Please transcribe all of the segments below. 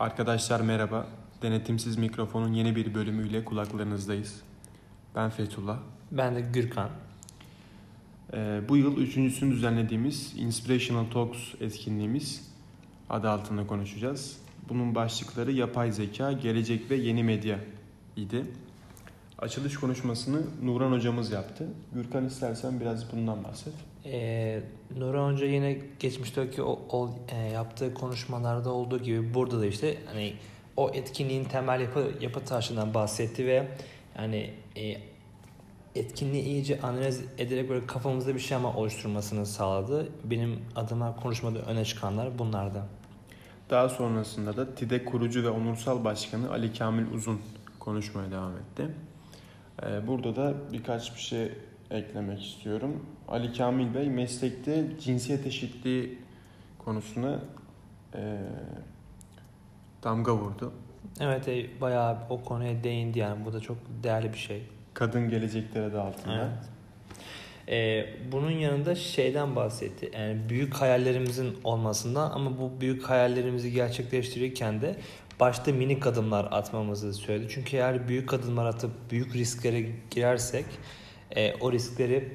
Arkadaşlar merhaba. Denetimsiz mikrofonun yeni bir bölümüyle kulaklarınızdayız. Ben Fethullah. Ben de Gürkan. Ee, bu yıl üçüncüsünü düzenlediğimiz Inspirational Talks etkinliğimiz adı altında konuşacağız. Bunun başlıkları yapay zeka, gelecek ve yeni medya idi. Açılış konuşmasını Nuran hocamız yaptı. Gürkan istersen biraz bundan bahset. Ee, Nurhan Hoca yine geçmişteki o, o e, yaptığı konuşmalarda olduğu gibi burada da işte hani o etkinliğin temel yapı yapı taşından bahsetti ve yani e, etkinliği iyice analiz ederek böyle kafamızda bir şema oluşturmasını sağladı. Benim adıma konuşmada öne çıkanlar bunlardı. Daha sonrasında da TİDE kurucu ve onursal başkanı Ali Kamil Uzun konuşmaya devam etti. Ee, Burada da birkaç bir şey eklemek istiyorum. Ali Kamil Bey meslekte cinsiyet eşitliği konusuna e, damga vurdu. Evet e, bayağı o konuya değindi yani bu da çok değerli bir şey. Kadın gelecekleri adı altında. Evet. Ee, bunun yanında şeyden bahsetti. Yani büyük hayallerimizin olmasından ama bu büyük hayallerimizi gerçekleştirirken de başta minik adımlar atmamızı söyledi. Çünkü eğer büyük adımlar atıp büyük risklere girersek e, o riskleri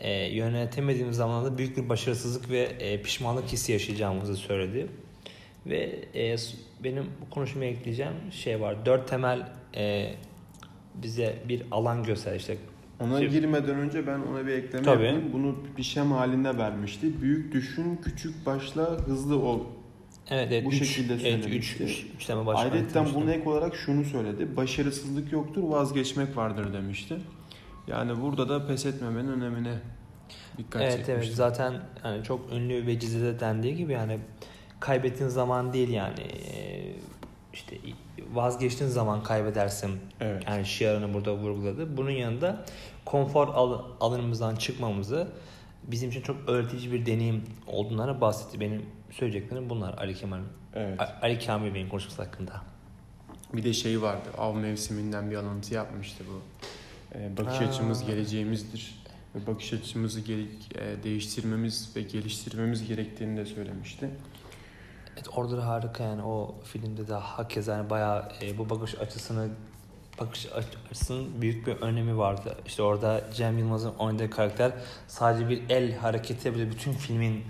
e, yönetemediğimiz zaman da büyük bir başarısızlık ve e, pişmanlık hissi yaşayacağımızı söyledi. Ve e, benim bu konuşmaya ekleyeceğim şey var. Dört temel e, bize bir alan göster işte Ona Şimdi- girmeden önce ben ona bir ekleme Tabii. yapayım. Bunu bir şema halinde vermişti. Büyük düşün, küçük başla, hızlı ol. Evet, evet Bu üç, şekilde evet, söylemişti. üç, üç, üç Ayrıca buna ek olarak şunu söyledi. Başarısızlık yoktur, vazgeçmek vardır demişti. Yani burada da pes etmemenin önemine dikkat Evet çekmişti. evet zaten yani çok ünlü ve cizede dendiği gibi yani kaybettiğin zaman değil yani işte vazgeçtiğin zaman kaybedersin Evet. yani şiarını burada vurguladı. Bunun yanında konfor al- alanımızdan çıkmamızı bizim için çok öğretici bir deneyim olduğundan bahsetti. Benim söyleyeceklerim bunlar Ali Kemal Evet. Ali Kamil Bey'in konuşması hakkında. Bir de şey vardı. Av mevsiminden bir alıntı yapmıştı bu. Ee, bakış Aa. açımız geleceğimizdir. Ve bakış açımızı geri- e, değiştirmemiz ve geliştirmemiz gerektiğini de söylemişti. Evet orada da harika yani o filmde de hakeza yani bayağı e, bu bakış açısını bakış aç- açısının büyük bir önemi vardı. İşte orada Cem Yılmaz'ın oynadığı karakter sadece bir el hareketi bile bütün filmin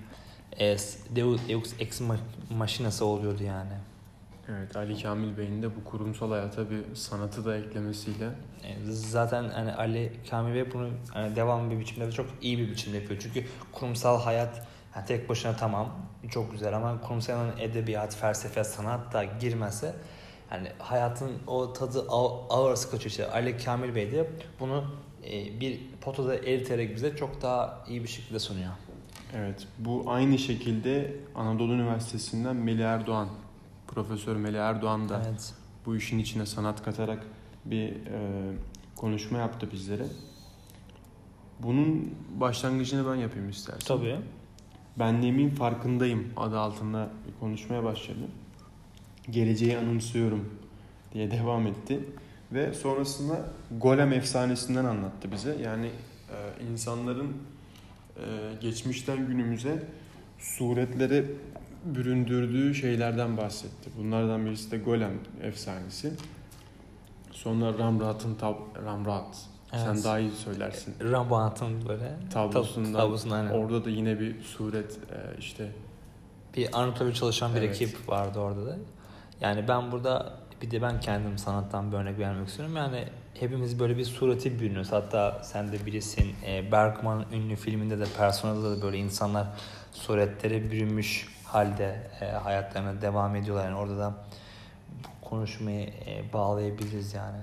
e, Deus, Ex Ma- Machina'sı oluyordu yani. Evet Ali Kamil Bey'in de bu kurumsal hayata bir sanatı da eklemesiyle E, zaten hani Ali Kamil Bey bunu hani devamlı bir biçimde ve çok iyi bir biçimde yapıyor. Çünkü kurumsal hayat yani tek başına tamam çok güzel ama kurumsal edebiyat, felsefe, sanat da girmese yani hayatın o tadı ağ- ağırsı kaçıyor. İşte Ali Kamil Bey de bunu e, bir potada eriterek bize çok daha iyi bir şekilde sunuyor. Evet, bu aynı şekilde Anadolu Üniversitesi'nden Melih Erdoğan, Profesör Melih Erdoğan da Evet. bu işin içine sanat katarak bir e, konuşma yaptı bizlere. Bunun başlangıcını ben yapayım istersen. Tabii. Benliğimin farkındayım adı altında bir konuşmaya başladı. Geleceği anımsıyorum diye devam etti. Ve sonrasında Golem efsanesinden anlattı bize. Yani e, insanların e, geçmişten günümüze suretlere büründürdüğü şeylerden bahsetti. Bunlardan birisi de Golem efsanesi. Sonra Ramrat'ın tab Ramrat. Sen Evet. daha iyi söylersin. Rabat'ın böyle Tablosundan. tablosundan. Orada da yine bir suret e, işte bir Anadolu'da çalışan bir Evet. ekip vardı orada da. Yani ben burada bir de ben kendim sanattan bir örnek vermek istiyorum. Yani hepimiz böyle bir sureti bürünüyoruz. Hatta sen de bilirsin e, Bergman'ın ünlü filminde de personada da böyle insanlar suretlere bürünmüş halde e, hayatlarına devam ediyorlar. Yani orada da konuşmayı e, bağlayabiliriz yani.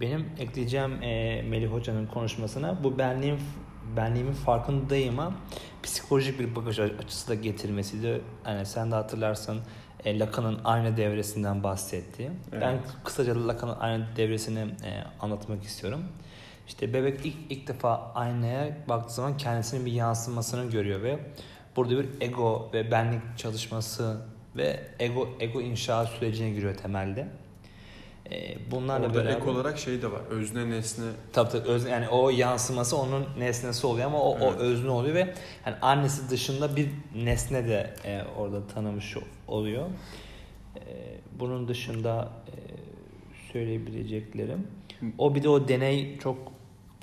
Benim ekleyeceğim e, Melih Hoca'nın konuşmasına bu benliğim benliğimin farkındayım ama psikolojik bir bakış açısı da getirmesiydi. Yani sen de hatırlarsın e, Lacan'ın aynı devresinden bahsetti. Evet. Ben kısaca Lacan'ın aynı devresini e, anlatmak istiyorum. İşte bebek ilk, ilk defa aynaya baktığı zaman kendisinin bir yansımasını görüyor ve burada bir ego ve benlik çalışması ve ego ego inşa sürecine giriyor temelde. E, bunlarla Orada beraber ek olarak şey de var. Özne nesne Tabii tabii öz, yani o yansıması onun nesnesi oluyor ama o, o Evet. özne oluyor ve yani annesi dışında bir nesne de e, orada tanımış oluyor. E, bunun dışında e, söyleyebileceklerim. O bir de o deney çok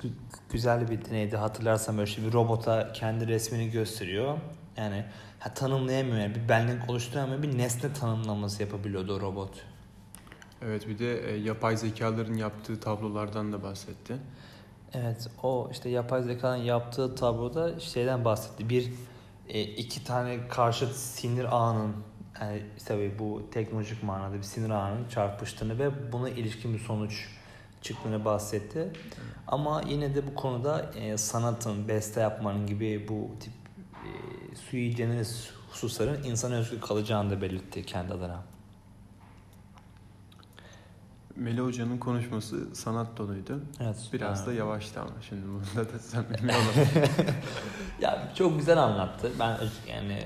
gü- güzel bir deneydi. Hatırlarsam böyle işte bir robota kendi resmini gösteriyor. Yani ha, tanımlayamıyor yani bir benlik oluşturamıyor bir nesne tanımlaması yapabiliyordu o robot. Evet bir de e, yapay zekaların yaptığı tablolardan da bahsetti. Evet o işte yapay zekanın yaptığı tabloda şeyden bahsetti. Bir e, iki tane karşıt sinir ağının yani tabii bu teknolojik manada bir sinir ağının çarpıştığını ve buna ilişkin bir sonuç çıktığını bahsetti. Ama yine de bu konuda e, sanatın, beste yapmanın gibi bu tip e, sui generis hususların insan özgü kalacağını da belirtti kendi adına. Meli Hoca'nın konuşması sanat doluydu. Evet. Biraz da yavaştı ama şimdi bunda da sen ol. Ya çok güzel anlattı. Ben yani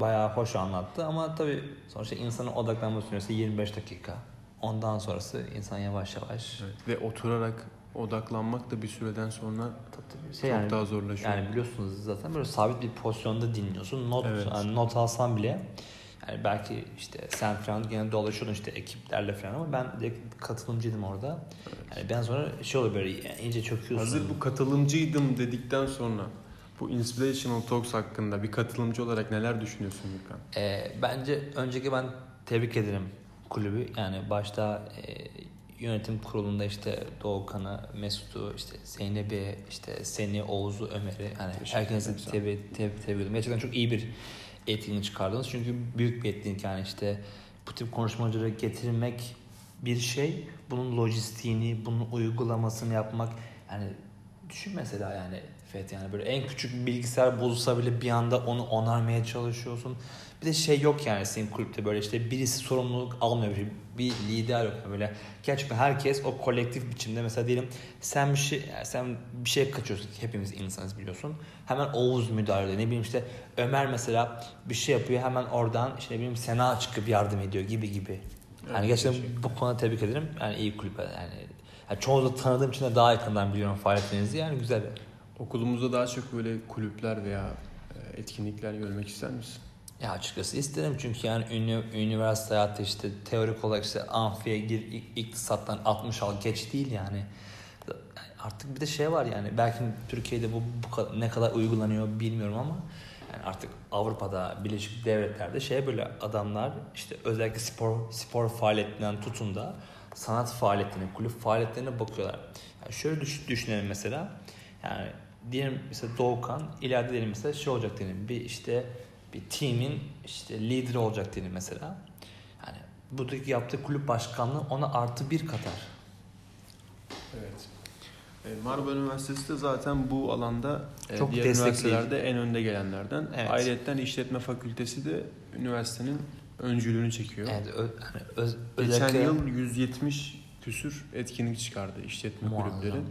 bayağı hoş anlattı ama tabii sonuçta insanın odaklanma süresi 25 dakika. Ondan sonrası insan yavaş yavaş Evet, Ve oturarak odaklanmak da bir süreden sonra tabii tabii çok şey yani, daha zorlaşıyor. yani biliyorsunuz zaten böyle sabit bir pozisyonda dinliyorsun. Not Evet. yani not alsan bile yani belki işte sen falan gene dolaşıyordun işte ekiplerle falan ama ben de katılımcıydım orada. Yani ben sonra şey oluyor böyle yani iyice çöküyorsun. Hazır bu katılımcıydım dedikten sonra bu Inspirational Talks hakkında bir katılımcı olarak neler düşünüyorsun Gürkan? Ee, bence önceki ben tebrik ederim kulübü. Yani başta e, yönetim kurulunda işte Doğukan'ı, Mesut'u, işte Zeynep'i, işte seni, Oğuz'u, Ömer'i Teşekkür herkese tebrik, tebrik, tebrik ederim. Gerçekten çok iyi bir etkinlik çıkardınız. Çünkü büyük bir etkinlik yani işte bu tip konuşmacıları getirmek bir şey. Bunun lojistiğini, bunun uygulamasını yapmak yani düşün mesela yani Fethi yani böyle en küçük bir bilgisayar bozulsa bile bir anda onu onarmaya çalışıyorsun. Bir de şey yok yani senin kulüpte böyle işte birisi sorumluluk almıyor bir, bir lider yok böyle. Gerçekten herkes o kolektif biçimde mesela diyelim sen bir şey yani sen bir şey kaçıyorsun hepimiz insanız biliyorsun. Hemen Oğuz müdahale ediyor. Ne bileyim işte Ömer mesela bir şey yapıyor hemen oradan işte ne bileyim Sena çıkıp yardım ediyor gibi gibi. Yani Evet, gerçekten teşekkür bu konuda tebrik ederim. Yani iyi kulüp yani. yani çoğunuzda tanıdığım için de daha yakından biliyorum faaliyetlerinizi. Yani güzel. Okulumuzda daha çok böyle kulüpler veya e, etkinlikler görmek ister misin? Ya açıkçası isterim çünkü yani ünü, üniversite hayatı işte teorik olarak işte amfiye gir ik- iktisattan 60 al geç değil yani. Artık bir de şey var yani belki Türkiye'de bu, bu ne kadar uygulanıyor bilmiyorum ama yani artık Avrupa'da Birleşik Devletler'de şey böyle adamlar işte özellikle spor spor faaliyetlerinden tutun da sanat faaliyetlerine, kulüp faaliyetlerine bakıyorlar. Yani şöyle düş, düşünelim mesela. Yani diyelim mesela Doğukan ileride diyelim mesela şey olacak diyelim bir işte bir team'in işte lideri olacak diyelim mesela. Yani buradaki yaptığı kulüp başkanlığı ona artı bir katar. Evet. E, Marmara Üniversitesi de zaten bu alanda e, Çok diğer üniversitelerde en önde gelenlerden. Evet. Ayrıca işletme fakültesi de üniversitenin öncülüğünü çekiyor. Evet, ö, hani öz, Geçen özellikle yıl 170 küsür etkinlik çıkardı işletme Muazzam. kulüpleri.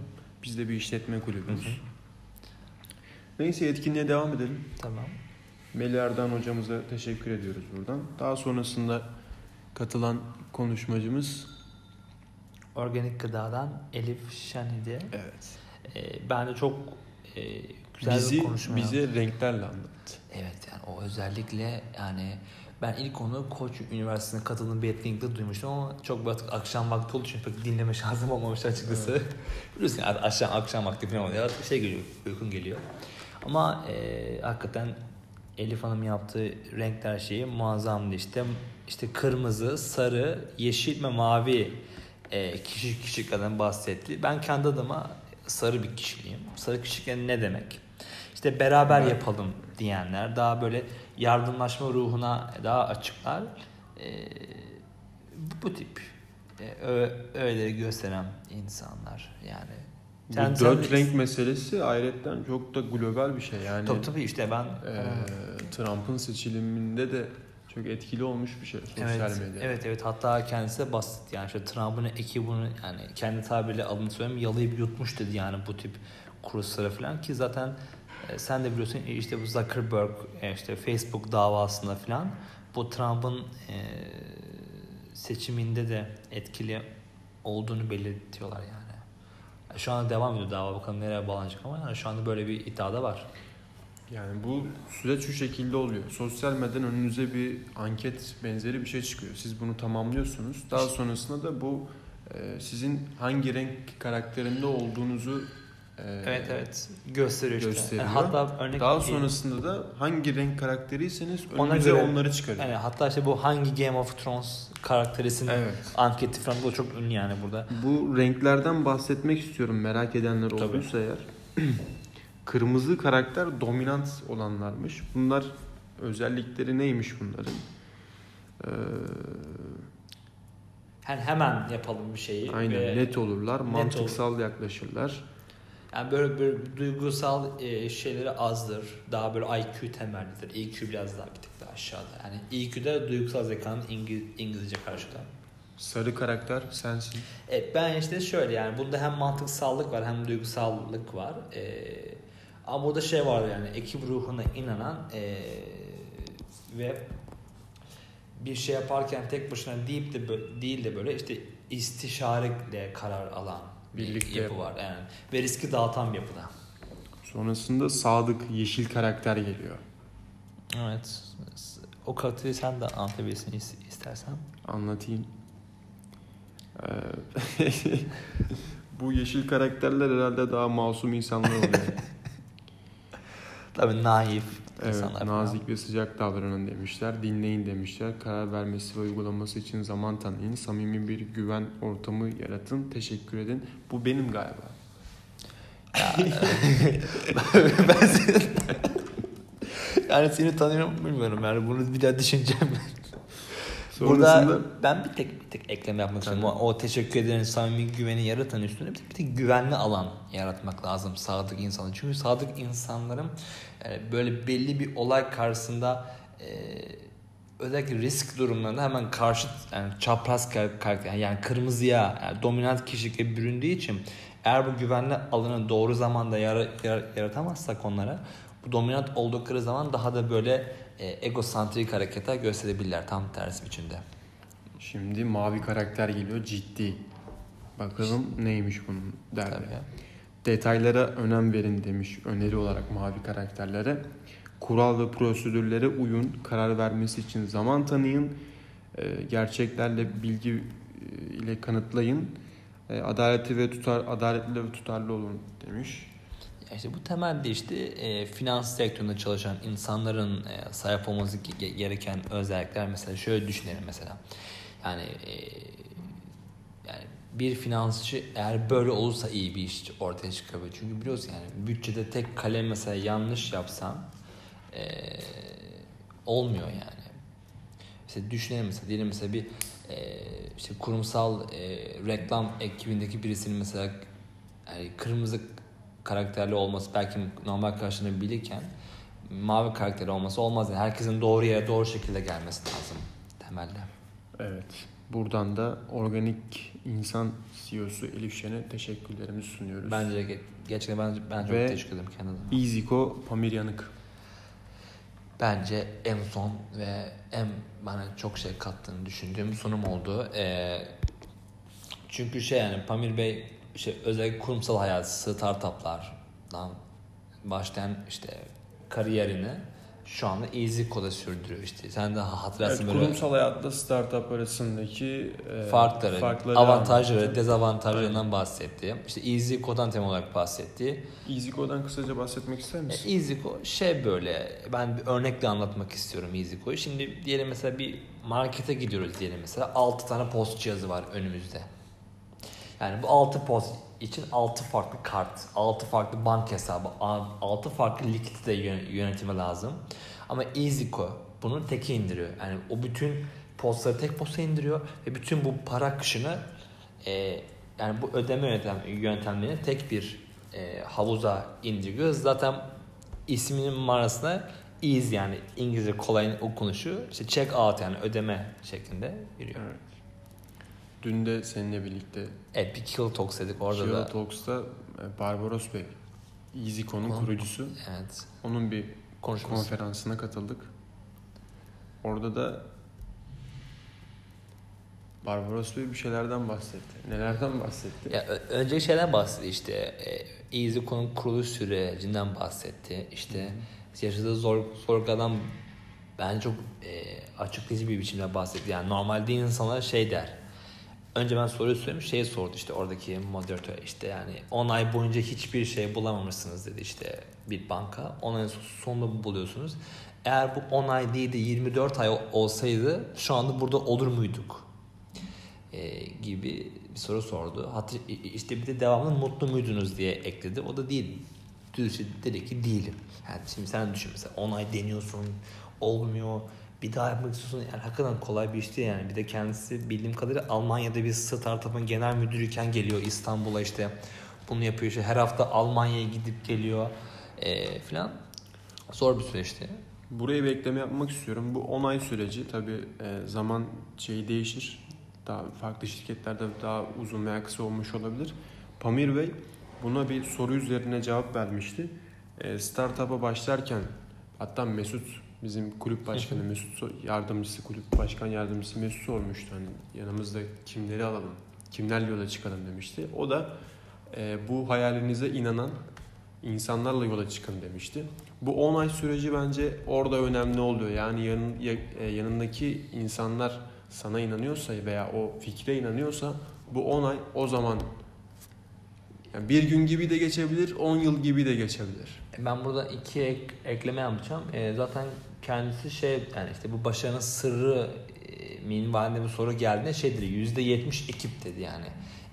Biz de bir işletme kulübümüz. Hı hı. Neyse etkinliğe devam edelim. tamam. Melih Erdan hocamıza teşekkür ediyoruz buradan. Daha sonrasında katılan konuşmacımız Organik gıdadan Elif Şenide. evet. Ee, ben de çok e, güzel bir bizi konuşma bize yaptı. renklerle anlattı. Evet yani o özellikle yani ben ilk onu Koç Üniversitesi'ne katıldığım bir etkinlikte duymuştum ama çok artık akşam vakti olduğu için pek dinleme şansım olmamıştı açıkçası. Biliyorsun yani akşam, akşam vakti falan oluyor artık şey geliyor, uykun geliyor. Ama e, hakikaten Elif Hanım yaptığı renkler şeyi muazzamdı işte. İşte kırmızı, sarı, yeşil ve mavi e, kişi kişiliklerden bahsetti. Ben kendi adıma sarı bir kişiliğim. Sarı kişilik yani ne demek? İşte beraber yapalım diyenler daha böyle yardımlaşma ruhuna daha açıklar. Ee, bu, tip e, öğeleri gösteren insanlar yani. Bu dört renk meselesi ayrıca çok da global bir şey. Yani Tabii tabii işte ben e, Trump'ın seçiliminde de çok etkili olmuş bir şey sosyal evet, medya. evet evet hatta kendisi de basit yani işte Trump'ın ekibi bunu yani kendi tabiriyle alın söyleyeyim yalayıp yutmuş dedi yani bu tip kurslara falan ki zaten e, sen de biliyorsun e, işte bu Zuckerberg e, işte Facebook davasında falan bu Trump'ın e, seçiminde de etkili olduğunu belirtiyorlar yani. Şu anda devam ediyor dava bakalım nereye bağlanacak ama yani şu anda böyle bir iddia da var. Yani bu süreç şu şekilde oluyor. Sosyal medyadan önünüze bir anket benzeri bir şey çıkıyor. Siz bunu tamamlıyorsunuz. Daha sonrasında da bu e, sizin hangi renk karakterinde olduğunuzu e, Evet evet gösteriyor işte. gösteriyor. Yani hatta örnek Daha sonrasında da hangi renk karakteriyseniz önünüze göre- onları çıkarıyor. yani hatta işte bu hangi Game of Thrones karakterisin Evet. anketi falan bu çok ünlü yani burada. Bu renklerden bahsetmek istiyorum merak edenler Tabii. olduysa eğer. Kırmızı karakter dominant olanlarmış. Bunlar özellikleri neymiş bunların? Ee, Yani hemen yapalım bir şeyi. aynen ve net olurlar, net mantıksal yaklaşırlar. Yani böyle, böyle duygusal e, şeyleri azdır. Daha böyle IQ temellidir. EQ biraz daha bir tık daha aşağıda. Yani EQ'de duygusal zekanın İngiliz, İngilizce karşılığı. Sarı karakter sensin. Evet ben işte şöyle yani bunda hem mantıksallık var hem duygusallık var. Ee, ama burada şey var yani ekip ruhuna inanan ee, ve bir şey yaparken tek başına deyip de değil de böyle işte istişareyle karar alan Birlikte yapı var yani ve riski dağıtan bir yapıda. Sonrasında sadık yeşil karakter geliyor. Evet. O karakteri sen de anlatabilirsin is- istersen. Anlatayım. Ee, bu yeşil karakterler herhalde daha masum insanlar oluyor. Tabii naif Evet, insanlar. falan. nazik ve sıcak davranın demişler. Dinleyin demişler. Karar vermesi ve uygulaması için zaman tanıyın. Samimi bir güven ortamı yaratın. Teşekkür edin. Bu benim galiba. ben seni... yani seni tanıyorum bilmiyorum yani bunu bir daha düşüneceğim. Sonrasında Burada ben bir tek bir tek ekleme yapmak istiyorum. O, teşekkür ederim samimi güveni yaratan üstüne bir tek, bir tek güvenli alan yaratmak lazım sadık insanın. Çünkü sadık insanların e, böyle belli bir olay karşısında e, özellikle risk durumlarında hemen karşıt yani çapraz kar- karakter yani kırmızıya yani dominant kişilikle büründüğü için eğer bu güvenli alanı doğru zamanda yara- yara- yaratamazsak onlara bu dominant oldukları zaman daha da böyle e, egosantrik hareketler gösterebilirler tam tersi biçimde. şimdi mavi karakter geliyor. Ciddi. Bakalım neymiş bunun derdi. Detaylara önem verin demiş öneri olarak mavi karakterlere. Kural ve prosedürlere uyun. Karar vermesi için zaman tanıyın. e, Gerçeklerle bilgi e, ile kanıtlayın. E, Adaleti ve tutar adaletli ve tutarlı olun demiş. İşte bu temelde işte e, finans sektöründe çalışan insanların e, sahip olması ge- gereken özellikler mesela şöyle düşünelim mesela. Yani e, yani bir finansçı eğer böyle olursa iyi bir iş ortaya çıkabilir. Çünkü biliyorsun yani bütçede tek kalem mesela yanlış yapsan e, olmuyor yani. Mesela düşünelim mesela diyelim mesela bir e, işte kurumsal e, reklam ekibindeki birisinin mesela yani kırmızı karakterli olması belki normal karşılanabilirken mavi karakteri olması olmaz. Yani herkesin doğru yere doğru şekilde gelmesi lazım temelde. Evet. Buradan da organik insan CEO'su Elif Şen'e teşekkürlerimizi sunuyoruz. Bence ge- gerçekten ben, ben çok Ve- teşekkür ederim kendime. Iziko Pamir Yanık. Bence en son ve en bana çok şey kattığını düşündüğüm sunum oldu. Ee, çünkü şey yani Pamir Bey işte özellikle kurumsal hayat, startuplardan başlayan işte kariyerini şu anda EasyCo'da sürdürüyor işte. Sen de hatırlarsın Evet, böyle kurumsal hayatla startup arasındaki e, farkları, farkları avantajları, anlattı. dezavantajlarından bahsetti. İşte EasyCo'dan temel olarak bahsetti. EasyCo'dan kısaca bahsetmek ister misin? E, EasyCo şey böyle ben bir örnekle anlatmak istiyorum EasyCo'yu. Şimdi diyelim mesela bir markete gidiyoruz diyelim mesela 6 tane post cihazı var önümüzde. Yani bu 6 post için 6 farklı kart, 6 farklı bank hesabı, 6 farklı likidite yön- yönetimi lazım. Ama EasyCo bunu teke indiriyor. Yani o bütün postları tek posta indiriyor ve bütün bu para akışını e, yani bu ödeme yöntem, yöntemlerini tek bir e, havuza indiriyor. Zaten isminin manasına easy yani İngilizce kolay okunuşu işte check out yani ödeme şeklinde giriyor. Evet. Dün de seninle birlikte bir Kill Talks dedik orada Kyoto da. Talks'ta e, Barbaros Bey, EasyCo'nun Kon- kurucusu. Evet Onun bir konuşması. konferansına katıldık. Orada da Barbaros Bey bir şeylerden bahsetti. Nelerden bahsetti? Ya, önce şeyden bahsetti işte e, EasyCoin'un kuruluş sürecinden bahsetti. İşte yaşadığı zor, zorluklardan bence çok e, açıklayıcı bir biçimde bahsetti. Yani normalde insanlar şey der. Önce ben soruyu söyleyeyim. Şeyi sordu işte oradaki moderatör işte yani 10 ay boyunca hiçbir şey bulamamışsınız dedi işte bir banka. 10 ayın sonunda buluyorsunuz. Eğer bu 10 ay değil de 24 ay olsaydı şu anda burada olur muyduk? e, gibi bir soru sordu. Hatta işte bir de devamlı mutlu muydunuz diye ekledi. O da değil. Düz dedi ki değilim. Yani şimdi sen düşün mesela 10 ay deniyorsun, olmuyor. Bir daha yapmak istiyorsun. Yani hakikaten kolay bir iş değil yani. Bir de kendisi bildiğim kadarıyla Almanya'da bir startup'ın genel müdürüyken geliyor İstanbul'a işte. Bunu yapıyor işte her hafta Almanya'ya gidip geliyor e, falan. Zor bir süreçti. Buraya bir ekleme yapmak istiyorum. Bu 10 ay süreci tabii e, zaman şeyi değişir. Daha farklı şirketlerde daha uzun veya kısa olmuş olabilir. Pamir Bey buna bir soru üzerine cevap vermişti. E, startup'a başlarken hatta Mesut bizim kulüp başkanı Mesut yardımcısı kulüp başkan yardımcısı Mesut sormuştu hani yanımızda kimleri alalım kimlerle yola çıkalım demişti. O da e, bu hayalinize inanan insanlarla yola çıkın demişti. Bu 10 ay süreci bence orada önemli oluyor. Yani yanın, ya- e, yanındaki insanlar sana inanıyorsa veya o fikre inanıyorsa bu 10 ay o zaman yani bir gün gibi de geçebilir, 10 yıl gibi de geçebilir. Ben burada iki ek, ekleme yapacağım. Ee, zaten kendisi şey yani işte bu başarının sırrı e, minvalinde bir soru geldiğinde şey dedi yüzde yetmiş ekip dedi yani.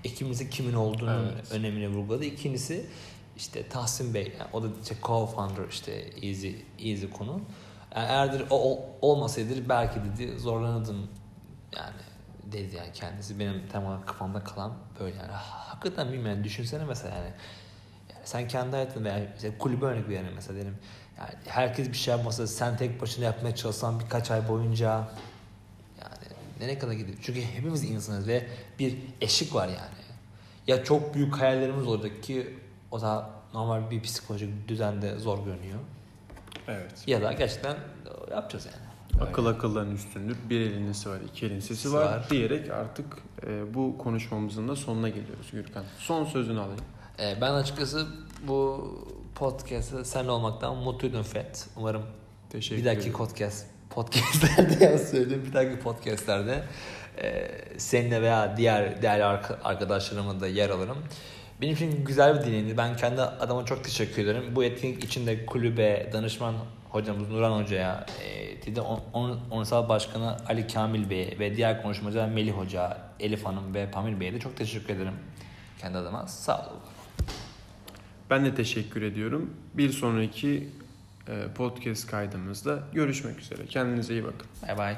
Ekibimizin kimin olduğunun Evet. önemini vurguladı. İkincisi işte Tahsin Bey yani o da işte co-founder işte Easy, Easy konu. Yani eğer o, o olmasaydı belki dedi zorlanırdım yani dedi yani kendisi benim tam olarak kafamda kalan böyle yani hakikaten bilmiyorum yani düşünsene mesela yani sen kendi hayatında veya mesela kulübe örnek verelim mesela diyelim. Yani herkes bir şey yapmasa sen tek başına yapmaya çalışsan birkaç ay boyunca yani nereye kadar gidiyor? Çünkü hepimiz insanız ve bir eşik var yani. Ya çok büyük hayallerimiz olacak ki o da normal bir psikolojik düzende zor görünüyor. Evet. Ya da gerçekten yapacağız yani. Akıl akılların üstündür. Bir elin nesi var, iki elin sesi Sesi var, var. diyerek artık e, bu konuşmamızın da sonuna geliyoruz Gürkan. Son sözünü alayım. Ee, ben açıkçası bu podcast'ı senle olmaktan mutluydum Fet. Umarım Teşekkür bir dahaki podcast podcastlerde ya söyleyeyim bir dahaki podcastlerde e, seninle veya diğer değerli arka- arkadaşlarımla da yer alırım. Benim için güzel bir deneyimdi. Ben kendi adıma çok teşekkür ederim. Bu etkinlik için de kulübe, danışman hocamız Nuran Hoca'ya, e, On- On- Onursal Başkanı Ali Kamil Bey'e ve diğer konuşmacılar Melih Hoca, Elif Hanım ve Pamir Bey'e de çok teşekkür ederim. Kendi adıma sağ olun. Ben de teşekkür ediyorum. Bir sonraki e, podcast kaydımızda görüşmek üzere. Kendinize iyi bakın. Bay bay.